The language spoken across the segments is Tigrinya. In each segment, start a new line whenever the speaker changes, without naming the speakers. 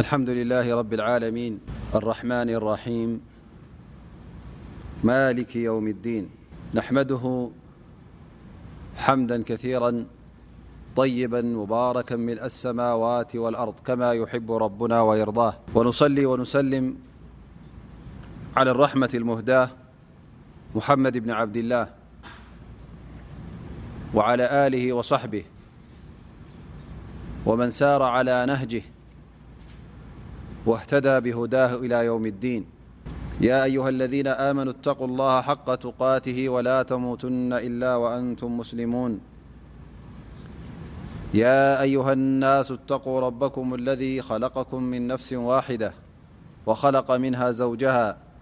الحمد لله رب العالمين الرحمن الرحيم مالك يوم الدين نحمده حمدا كثيرا طيبا مباركا من السماوات والأرض كما يحب ربنا ويرضاه ونصلي ونسلم على الرحمة المهداة محمد بن عبد الله وعلى آله وصحبه ومن سار على نهجه واهتدى بهداه إلى يوم الدين يا أيها الذين آمنوا اتقوا الله حق تقاته ولا تموتن إلا وأنتم مسلمون يا أيها الناس اتقوا ربكم الذي خلقكم من نفس واحدة وخلق منها زوجها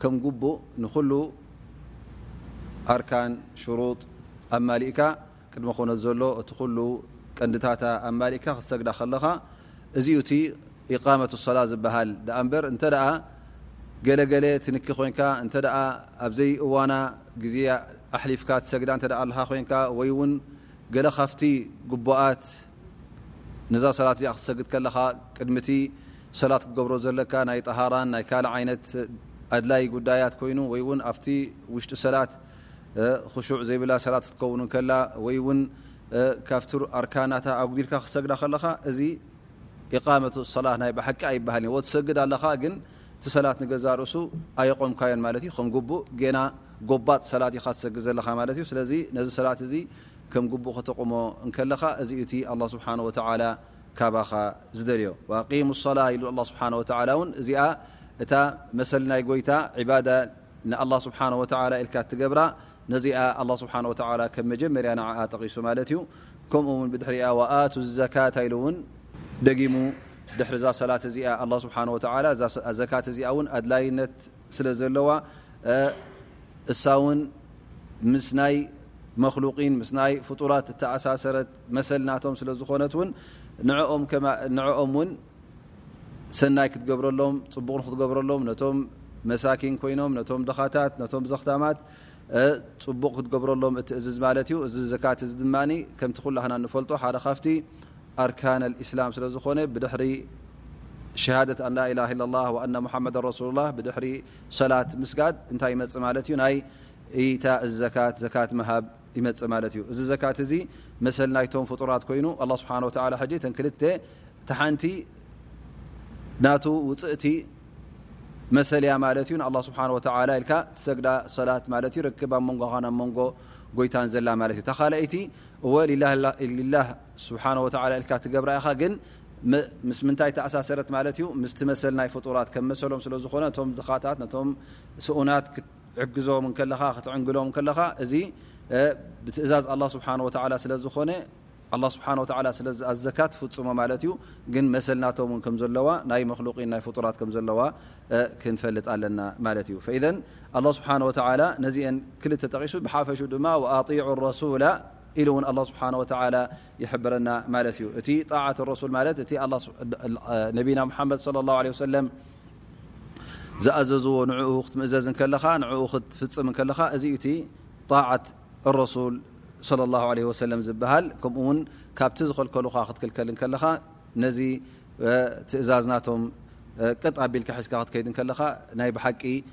ከም ጉቡእ ንኹሉ ኣርካን፣ ሽሩጥ፣ ኣማሊእካ ቅድመ ኩነት ዘሎ እቲ ኩሉ ቀንድታታ ኣማሊእካ ክትሰግዳ ከለኻ እዚዩ እቲ ኢቃመቱ ሶላት ዝበሃል ደኣ እምበር እንተ ገለ ገለ ትንኪ ኮይንካ እንተ ኣብ ዘይእዋና ግዜ ኣሕሊፍካ ትሰግዳ እንተ ኣለኻ ኮይንካ ወይ ውን ገለ ካብቲ ጉቡኣት ነዛ ሰላት እዚኣ ክትሰግድ ከለኻ ቅድሚ እቲ ሰላት ክትገብሮ ዘለካ ናይ ጠሃራን ናይ ካልእ ዓይነት ኣድላይ ጉዳያት ኮይኑ ወይ ውን ኣብቲ ውሽጢ ሰላት ክሹዕ ዘይብላ ሰላት ክትከውን ከላ ወይ ውን ካብቲ ኣርካናታ ኣጉዲልካ ክትሰግዳ ከለኻ እዚ ኢቃመት ሰላ ናይ ብሓቂ ኣይበሃልን ወ ትሰግድ ኣለኻ ግን እቲ ሰላት ንገዛ ርእሱ ኣየቆምካዮን ማለት እዩ ከም ጉቡእ ጌና ጎባጥ ሰላት ኢኻ ትሰግድ ዘለኻ ማለት እዩ ስለዚ ነዚ ሰላት እዚ ከም ግቡእ ከተቑሞ እንከለኻ እዚ እዩ እቲ ኣላ ስብሓን ወተዓላ ካባኻ ዝደልዮ ኣቂሙ ሰላ ኢሉ ኣላ ስብሓን ወተዓላ እውን እዚኣ እታ መሰል ናይ ጎይታ ዕባዳ ንኣላ ስብሓን ወተዓላ ኢልካ እትገብራ ነዚኣ ኣላ ስብሓን ወተዓላ ከም መጀመርያ ንዓኣ ጠቒሱ ማለት እዩ ከምኡ እውን ብድሕሪኣ ወኣቱ ዘካታ ኢሉ እውን ደጊሙ ድሕሪ እዛ ሰላት እዚኣ ኣላ ስብሓን ወተዓላ እዛ ዘካት እዚኣ እውን ኣድላይነት ስለ ዘለዋ እሳ ውን ምስ ናይ መክሉቂን ምስ ናይ ፍጡራት እተኣሳሰረት መሰል ናቶም ስለ ዝኾነት ውን ንኦም ውን ሰናይ ክትገብረሎም ፅቡቕ ንክትገብረሎም ነቶም መሳኪን ኮይኖም ነቶም ድኻታት ነቶም ዘኽታማት ፅቡቕ ክትገብረሎም እትእዝዝ ማለት እዩ እዚ ዘካት እዚ ድማ ከምቲ ኩላህና ንፈልጦ ሓደ ካብቲ ኣርካን ኣልእስላም ስለ ዝኾነ ብድሕሪ ሸሃደት ኣን ላኢላሃ ኢላላህ ወኣና ሙሓመደን ረሱሉላህ ብድሕሪ ሰላት ምስጋድ እንታይ ይመፅእ ማለት እዩ ናይ ኢታ ዘካት ዘካት ምሃብ ይመፅእ ማለት እዩ እዚ ዘካት እዚ መሰል ናይቶም ፍጡራት ኮይኑ ኣላ ስብሓን ወተዓላ ሕጂ እተን ክልተ ተሓንቲ ናቱ ውፅእቲ መሰል እያ ማለት እዩ ንኣላ ስብሓን ወተዓላ ኢልካ ትሰግዳ ሰላት ማለት እዩ ርክብ ኣብ መንጎኻን ኣብ መንጎ ጎይታን ዘላ ማለት እዩ ተኻልኣይቲ እወ ሊላህ ስብሓነሁ ወተዓላ ኢልካ ትገብራ ኢኻ ግን ምስ ምንታይ ተኣሳሰረት ማለት እዩ ምስቲ መሰል ናይ ፍጡራት ከም መሰሎም ስለ ዝኾነ እቶም ድኻታት ነቶም ስኡናት ክትዕግዞም ከለኻ ክትዕንግሎም ከለኻ እዚ ብትእዛዝ ኣላ ስብሓን ወተዓላ ስለ ዝኾነ ኣላ ስብሓን ወተዓላ ስለ ዝኣዘካ ትፍፅሞ ማለት እዩ ግን መሰል ናቶም እውን ከም ዘለዋ ናይ መክሉቂን ናይ ፍጡራት ከም ዘለዋ ክንፈልጥ ኣለና ማለት እዩ ፈኢዘን ኣላ ስብሓን ወተዓላ ነዚአን ክልተ ጠቂሱ ብሓፈሹ ድማ ወኣጢዑ ረሱላ ኢሉ ውን ኣላህ ስብሓን ወተዓላ ይሕብረና ማለት እዩ። እቲ ጣዓት ረሱል ማለት እቲ ነቢና ሙሓመድ ስለ ላሁ ዓለይሂ ወሰለም ዝኣዘዝዎ ንዕኡ ክትምእዘዝ እንከለኻ ንዕኡ ክትፍፅም እንከለኻ እዚ እቲ ጣዓት ረሱል ስለ ላሁ ዓለይሂ ወሰለም ዝበሃል ከምኡ ውን ካብቲ ዝኸልከሉኻ ክትክልከል እንከለኻ ነዚ ትእዛዝ ናቶም ቅጥ ኣቢልካ ሒዝካ ክትከይድ እንከለኻ ናይ ብሓቂ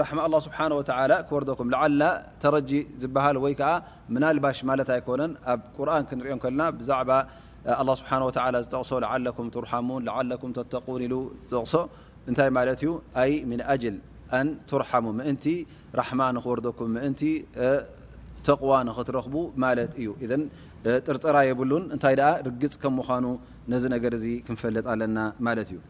ራሕማ ኣላህ ስብሓነሁ ወተዓላ ክወርደኩም ለዓል ተረጂ ዝበሃል ወይ ከዓ ምናልባሽ ማለት ኣይኮነን ኣብ ቁርን ክንሪኦ ከልና ብዛዕባ ኣላህ ስብሓነሁ ወተዓላ ዝጠቕሶ ለዓለኩም ትርሓሙን ለዓለኩም ተተቁን ኢሉ ዝጠቕሶ እንታይ ማለት እዩ ኣይ ምን ኣጅል ኣን ትርሓሙ ምእንቲ ራሕማ ንክወርደኩም ምእንቲ ተቕዋ ንክትረኽቡ ማለት እዩ እዘን ጥርጥራ የብሉን እንታይ ደኣ ርግፅ ከም ምዃኑ ነዚ ነገር እዚ ክንፈልጥ ኣለና ማለት እዩ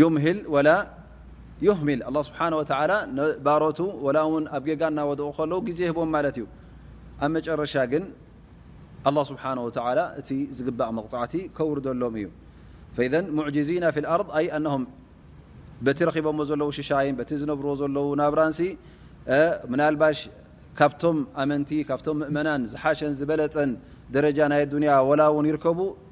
ዩምሂል ወላ ዩህሚል ኣላ ስብሓን ወተላ ንባሮቱ ወላ እውን ኣብ ጌጋ እናወድቑ ከለዉ ግዜ ህቦም ማለት እዩ ኣብ መጨረሻ ግን ኣላ ስብሓን ወተላ እቲ ዝግባእ መቕፃዕቲ ከውርደሎም እዩ ፈዘ ሙዕጅዚና ፊ ልኣርض ኣይ ኣነም በቲ ረኺቦሞ ዘለዉ ሽሻይን በቲ ዝነብርዎ ዘለዉ ናብራንሲ ምናልባሽ ካብቶም ኣመንቲ ካብቶም ምእመናን ዝሓሸን ዝበለፀን ደረጃ ናይ ኣዱንያ ወላ እውን ይርከቡ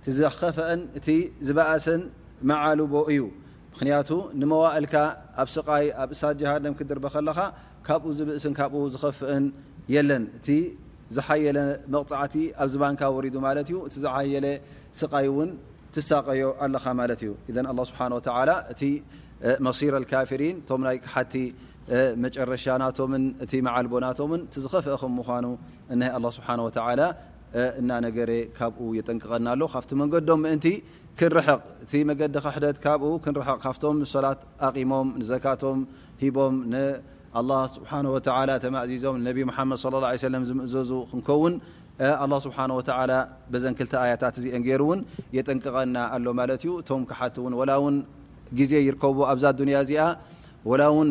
እቲ ዝኸፈኣን እቲ ዝበኣሰን መዓልቦ እዩ። ምኽንያቱ ንመዋእልካ ኣብ ስቓይ ኣብ እሳት ጀሃነም ክትድርበ ከለኻ ካብኡ ዝብእስን ካብኡ ዝኸፍእን የለን። እቲ ዝሓየለ መቕጻዕቲ ኣብ ዝባንካ ወሪዱ ማለት እዩ። እቲ ዝዓየለ ስቓይ እውን ትሳቐዮ ኣለኻ ማለት እዩ። ኢዘን ኣላህ ስብሓነሁ ወተዓላ እቲ መሲር ኣልካፊሪን እቶም ናይ ክሓድቲ መጨረሻ ናቶምን እቲ መዓልቦ ናቶምን እቲ ዝኸፍአ ከም ምዃኑ እነሀ ኣላህ ስብሓነሁ ወተዓላ እናነገረ ካብኡ የጠንቅቐና ኣሎ ካብቲ መንገዶም ምእንቲ ክንርሕቕ እቲ መገዲ ክሕደት ካብኡ ክንርሕቕ ካብቶም ሰላት ኣቒሞም ንዘካቶም ሂቦም ንኣላ ስብሓን ወተላ ተማእዚዞም ንነቢ መሓመድ ስለ ላ ሰለም ዝምእዘዙ ክንከውን ኣላ ስብሓን ወተላ በዘን ክልተ ኣያታት እዚአን ገይሩ እውን የጠንቅቐና ኣሎ ማለት እዩ እቶም ክሓቲ እውን ወላ እውን ግዜ ይርከቡ ኣብዛ ኣዱንያ እዚኣ ወላ እውን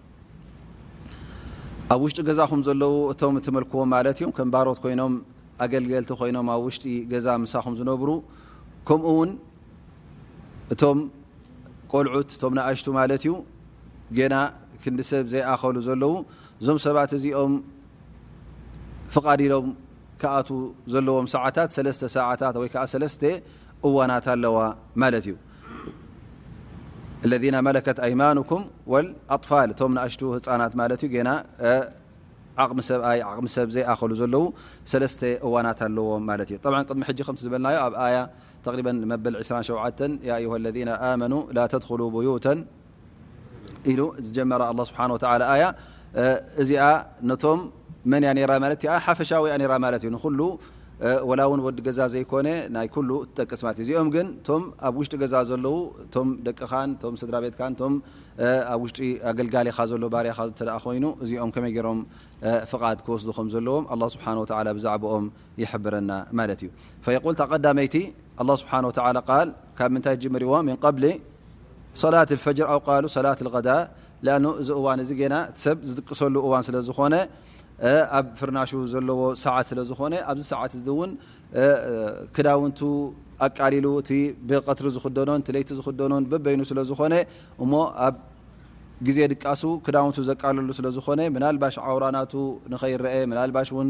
ኣብ ውሽጢ ገዛኹም ዘለዉ እቶም እትመልክዎም ማለት እዮም ከም ባሮት ኮይኖም ኣገልገልቲ ኮይኖም ኣብ ውሽጢ ገዛ ምሳኹም ዝነብሩ ከምኡ ውን እቶም ቆልዑት እቶም ንኣሽቱ ማለት እዩ ገና ክንዲ ሰብ ዘይኣኸሉ ዘለዉ እዞም ሰባት እዚኦም ፍቓድ ኢሎም ክኣት ዘለዎም ሰዓታት ሰለስተ ሰዓታት ወይከዓ ሰለስተ እዋናት ኣለዋ ማለት እዩ ለذ መለከት ኣይማኑኩም ኣፋል እቶም ንኣሽ ህፃናት ማለት ዩ ና ዓቕሚ ሰብኣይ ዓቕሚ ሰብ ዘይኣኸሉ ዘለዉ ሰለስተ እዋናት ኣለዎም ማለት እዩ ቅድሚ ሕጂ ከም ዝበልናዮ ኣብ ኣያ ተሪበ መበል 27 ዩ ለذ ኣመኑ ላ ተድሉ ቡዩተ ኢሉ ዝጀመረ ኣላ ስብሓን ወተላ ኣያ እዚኣ ነቶም መን እያ ነራ ማለት እ ሓፈሻዊ እያ ነራ ማለት እዩ ንኩሉ ወላ እውን ወዲ ገዛ ዘይኮነ ናይ ኩሉ እትጠቅስ ማለት እዩ እዚኦም ግን እቶም ኣብ ውሽጢ ገዛ ዘለዉ እቶም ደቅኻን እቶም ስድራ ቤትካን እቶም ኣብ ውሽጢ ኣገልጋሊኻ ዘሎ ባርያኻ እተ ኮይኑ እዚኦም ከመይ ገሮም ፍቓድ ክወስዱ ከም ዘለዎም ኣላ ስብሓን ወተላ ብዛዕባኦም ይሕብረና ማለት እዩ ፈየቁል ታቀዳመይቲ ኣላ ስብሓን ወተላ ቃል ካብ ምንታይ ጅምርዎ ምን ቀብሊ ሰላት ፈጅር ኣው ቃሉ ሰላት ዳ ኣ እዚ እዋን እዚ ገና ሰብ ዝድቅሰሉ እዋን ስለ ዝኾነ ኣብ ፍርናሹ ዘለዎ ሰዓት ስለ ዝኾነ ኣብዚ ሰዓት እዚ እውን ክዳውንቱ ኣቃሊሉ እቲ ብቀትሪ ዝክደኖን ለይቲ ዝክደኖን በበይኑ ስለ ዝኾነ እሞ ኣብ ግዜ ድቃሱ ክዳውንቱ ዘቃልሉ ስለ ዝኾነ ምናልባሽ ዓውራናቱ ንኸይረአ ምናልባሽ ውን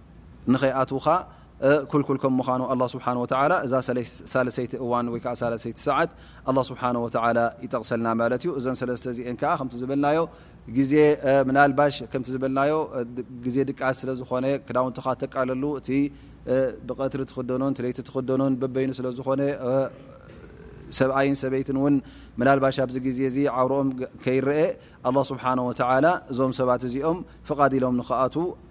ንኸይኣትዉኻ ክልኩል ከም ምዃኑ ኣላ ስብሓን ወተላ እዛ ሳለሰይቲ እዋን ወይ ከዓ ሳለሰይቲ ሰዓት ኣላ ስብሓን ወተላ ይጠቕሰልና ማለት እዩ እዘን ሰለስተ እዚአን ከዓ ከምቲ ዝበልናዮ ግዜ ምናልባሽ ከምቲ ዝበልናዮ ግዜ ድቃስ ስለ ዝኾነ ክዳውንትኻ ተቃለሉ እቲ ብቀትሪ ትኽደኖን ለይቲ ትኽደኖን በበይኑ ስለ ዝኾነ ሰብኣይን ሰበይትን እውን ምናልባሽ ኣብዚ ግዜ እዚ ዓውርኦም ከይረአ ኣላ ስብሓን ወተላ እዞም ሰባት እዚኦም ፍቓድ ኢሎም ንክኣትዉ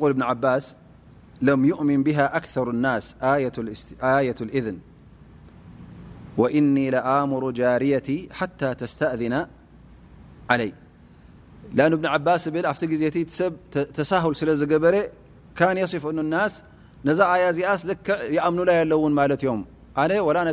ول ابن عبا لم يؤمن بها أكثر الناس آية الإذن وإني لآمر جاريتي حتى تستأذن علي لأن ابن عباس ل ت ت تسهل سلقبر كان يصف أن الناس نا آيا لع يأمنل لون ت يملانى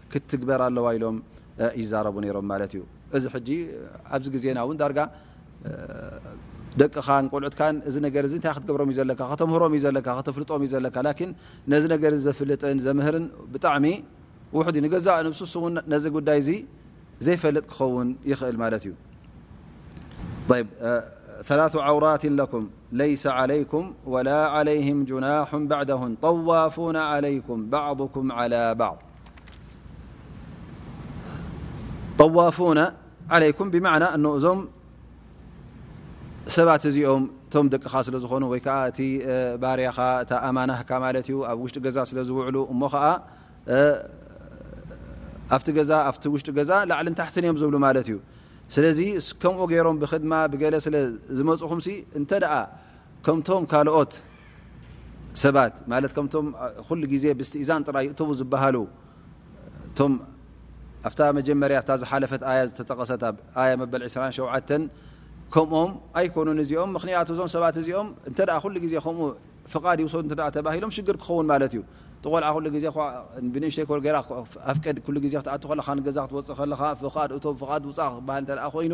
ክትትግበር ኣለዋ ኢሎም ይዛረቡ ነሮም ማለት እዩ እዚ ሕጂ ኣብዚ ግዜና እውን ዳርጋ ደቅኻን ቆልዑትካ እዚ ነገር እዚ እንታይ ክትገብሮም እዩ ዘለካ ከተምህሮም እዩ ዘለካ ከተፍልጦም እዩ ዘለካ ላኪን ነዚ ነገር ዘፍልጥን ዘምህርን ብጣዕሚ ውሕድ እዩ ንገዛእ ንብሱስ እውን ነዚ ጉዳይ እዚ ዘይፈልጥ ክኸውን ይኽእል ማለት እዩ ثላث ዓውራት ለኩም ለይሰ ዓለይኩም ወላ ዓለይህም ጅናሑ ባዕደሁን ጠዋፉና ዓለይኩም ባዕضኩም ዓላى ባዕض ጠዋፉና ዓለይኩም ብማዕና እነ እዞም ሰባት እዚኦም እቶም ደቅኻ ስለ ዝኾኑ ወይ ከዓ እቲ ባርያኻ እታ ኣማናህካ ማለት እዩ ኣብ ውሽጢ ገዛ ስለ ዝውዕሉ እሞ ከዓ ኣብቲ ገዛ ኣብቲ ውሽጢ ገዛ ላዕልን ታሕትን እዮም ዝብሉ ማለት እዩ ስለዚ ከምኡ ገይሮም ብክድማ ብገለ ስለ ዝመፁኹምሲ እንተ ከምቶም ካልኦት ሰባት ማለት ከምቶም ኩሉ ግዜ ብስትእዛን ጥራይ ይእተዉ ዝበሃሉ እቶም ኣብታ መጀመርያ ታ ዝሓለፈት ኣያ ዝተጠቐሰት ኣብ ኣያ መበል 27 ከምኦም ኣይኮኑን እዚኦም ምክንያቱ እዞም ሰባት እዚኦም እንተ ኩሉ ግዜ ከምኡ ፍቓድ ይውሰዱ እተ ተባሂሎም ሽግር ክኸውን ማለት እዩ ጥቆልዓ ኩሉ ግዜ ብንእሽተይ ኮገራ ኣፍቀድ ኩሉ ግዜ ክትኣት ከለካ ንገዛ ክትወፅእ ከለካ ፍቓድ እቶም ፍቓድ ውፃእ ክበሃል እተ ኮይኑ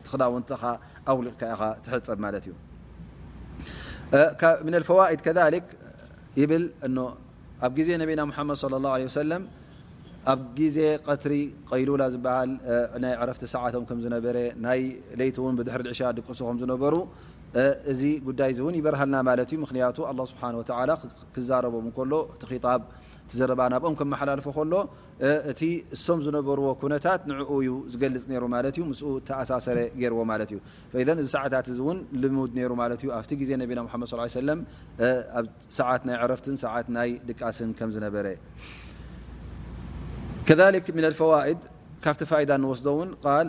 እቲ ክዳውንትኻ ኣውሊቕካ ኢኻ ትሕፀብ ማለት እዩ ምን ፈዋኢድ ከሊክ ይብል እኖ ኣብ ግዜ ነቢና ሙሓመድ صለ ላه ለ ሰለም ኣብ ግዜ ቀትሪ ቀይሉላ ዝበሃል ናይ ዕረፍቲ ሰዓቶም ከም ዝነበረ ናይ ለይቲ እውን ብድሕሪ ልዕሻ ድቅሱ ከም ዝነበሩ እዚ ጉዳይ እዚ እውን ይበርሃልና ማለት እዩ ምክንያቱ ኣላ ስብሓን ወተላ ክዛረቦም ከሎ እቲ ክጣብ ትዘረባ ናብኦም ከመሓላልፎ ከሎ እቲ እሶም ዝነበርዎ ኩነታት ንዕኡ እዩ ዝገልፅ ነይሩ ማለት እዩ ምስኡ እተኣሳሰረ ገይርዎ ማለት እዩ ፈኢዘ እዚ ሰዓታት እዚ እውን ልሙድ ነይሩ ማለት እዩ ኣብቲ ግዜ ነቢና ሙሓመድ ስ ላ ሰለም ኣብ ሰዓት ናይ ዕረፍትን ሰዓት ናይ ድቃስን ከም ዝነበረ ከሊክ ምን ኣልፈዋኢድ ካብቲ ፋይዳ ንወስዶ እውን ቃል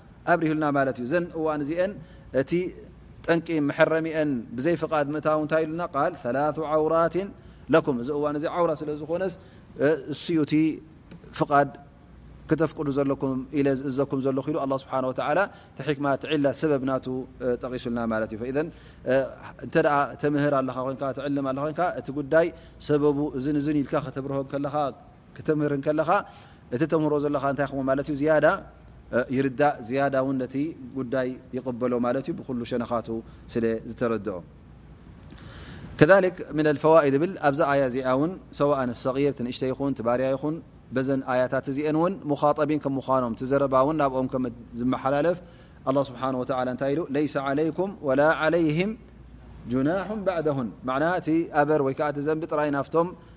ኣብሪሁልና ማለት እዩ ዘን እዋን እዚኤን እቲ ጠንቂ መሐረሚኤን ብዘይ ፍቃድ ምእታው እንታይ ኢሉና ቃል ሰላቱ ዓውራት ለኩም እዚ እዋን እዚ ዓውራ ስለ ዝኾነስ እሱዩቲ ፍቃድ ክተፍቅዱ ዘለኩም ኢለ ዝእዘኩም ዘለኹ ኢሉ ኣላ ስብሓን ወተላ እቲ ሕክማ ትዕላ ሰበብ ናቱ ጠቂሱልና ማለት እዩ ኢዘ እንተ ተምህር ኣለኻ ኮንካ ትዕልም ኣለካ ኮንካ እቲ ጉዳይ ሰበቡ እዝን እዝን ኢልካ ከተብርሆ ከለኻ ክትምህር ከለኻ እቲ ተምህሮ ዘለኻ እንታይ ክም ማለት እዩ ዝያዳ ይርዳእ ዝያዳ ውን ነቲ ጉዳይ ይቕበሎ ማለት እዩ ብኩሉ ሸነኻቱ ስለ ዝተረድኦ ከ ም ፈዋ ብል ኣብዚ ኣያ እዚኣ ውን ሰዋእ ሰቒር ትንእሽተ ይኹን ባርያ ይኹን በዘን ኣያታት እዚአን ውን ሙኻጠቢን ከም ምዃኖም ትዘረባ ውን ናብኦም ከም ዝመሓላለፍ ኣላ ስብሓን ወ እንታይ ኢሉ ለይሰ ዓለይኩም ወላ ዓለይህም ጁናሑ ባዕደሁን ማዕና እቲ ኣበር ወይከዓ እቲ ዘንቢ ጥራይ ናፍቶም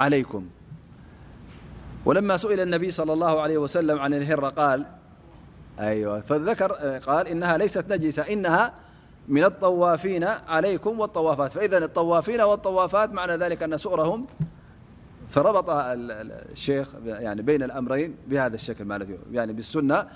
عليكم ولما سل النبي لى اللهعليه وسلم عن الهرال إنها ليست نجسة إنها من الطوافين عليكم والطوافات فإذ الوافين والوافات معنى ذلك أن سؤرهم فربط لشي بين الأمرين بهذا الشكلالسنة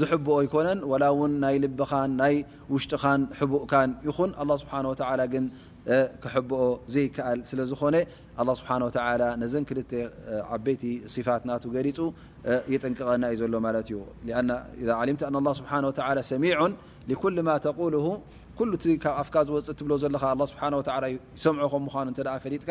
ዝሕብኦ ኣይኮነን ዋላ ውን ናይ ልብኻን ናይ ውሽጥኻን ሕቡእካን ይኹን ኣላ ስብሓን ወተላ ግን ክሕብኦ ዘይከኣል ስለ ዝኾነ ኣላ ስብሓን ወተላ ነዘን ክልተ ዓበይቲ ስፋት ናቱ ገሊፁ የጠንቅቐና እዩ ዘሎ ማለት እዩ ዓሊምቲ ኣን ላ ስብሓን ወተላ ሰሚዑን ሊኩል ማ ተቁል ኩሉ እቲ ካብ ኣፍካ ዝወፅእ ትብሎ ዘለኻ ኣላ ስብሓን ወተላ ይሰምዖ ከም ምኳኑ እተ ፈሊጥካ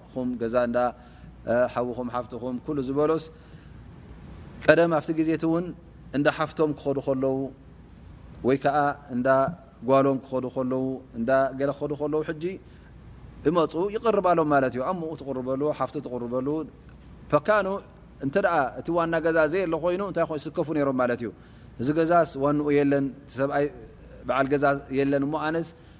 ኹም ገዛ እንዳ ሓውኹም ሓፍትኹም ኩሉ ዝበሎስ ቀደም ኣብቲ ግዜቲ እውን እንዳ ሓፍቶም ክኸዱ ከለዉ ወይ ከዓ እንዳ ጓሎም ክኸዱ ከለዉ እንዳ ገለ ክኸዱ ከለዉ ሕጂ እመፁ ይቕርባሎም ማለት እዩ ኣምኡ ትቕርበሉ ሓፍቲ ትቕርበሉ ፈካኑ እንተ እቲ ዋና ገዛ ዘየ ሎ ኮይኑ እንታይ ኮይ ስከፉ ነይሮም ማለት እዩ እዚ ገዛስ ዋንኡ የለን እቲ ሰብኣይ በዓል ገዛ የለን እሞ ኣነስ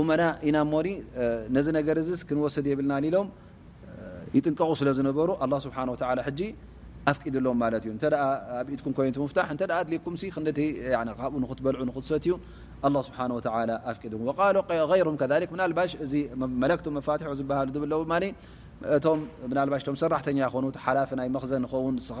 ኡመና ኢና እሞ ነዚ ነገር እዚ ክንወስድ የብልናን ኢሎም ይጥንቀቑ ስለ ዝነበሩ ኣላ ስብሓን ወተላ ሕጂ ኣፍቂድሎም ማለት እዩ እተ ኣብ ኢድኩም ኮይኑ ምፍታሕ እተ ኣድልኩም ክንደቲ ካብኡ ንክትበልዑ ንክትሰትዩ ኣላ ስብሓን ወተላ ኣፍቂድ ወቃሉ ይሩም ከ ምናልባሽ እዚ መለክቱ መፋትሑ ዝበሃሉ ዝብለዉ ድማ እቶም ምናልባሽ ቶም ሰራሕተኛ ይኮኑ ሓላፊ ናይ መክዘን ዝኸውን ንስኻ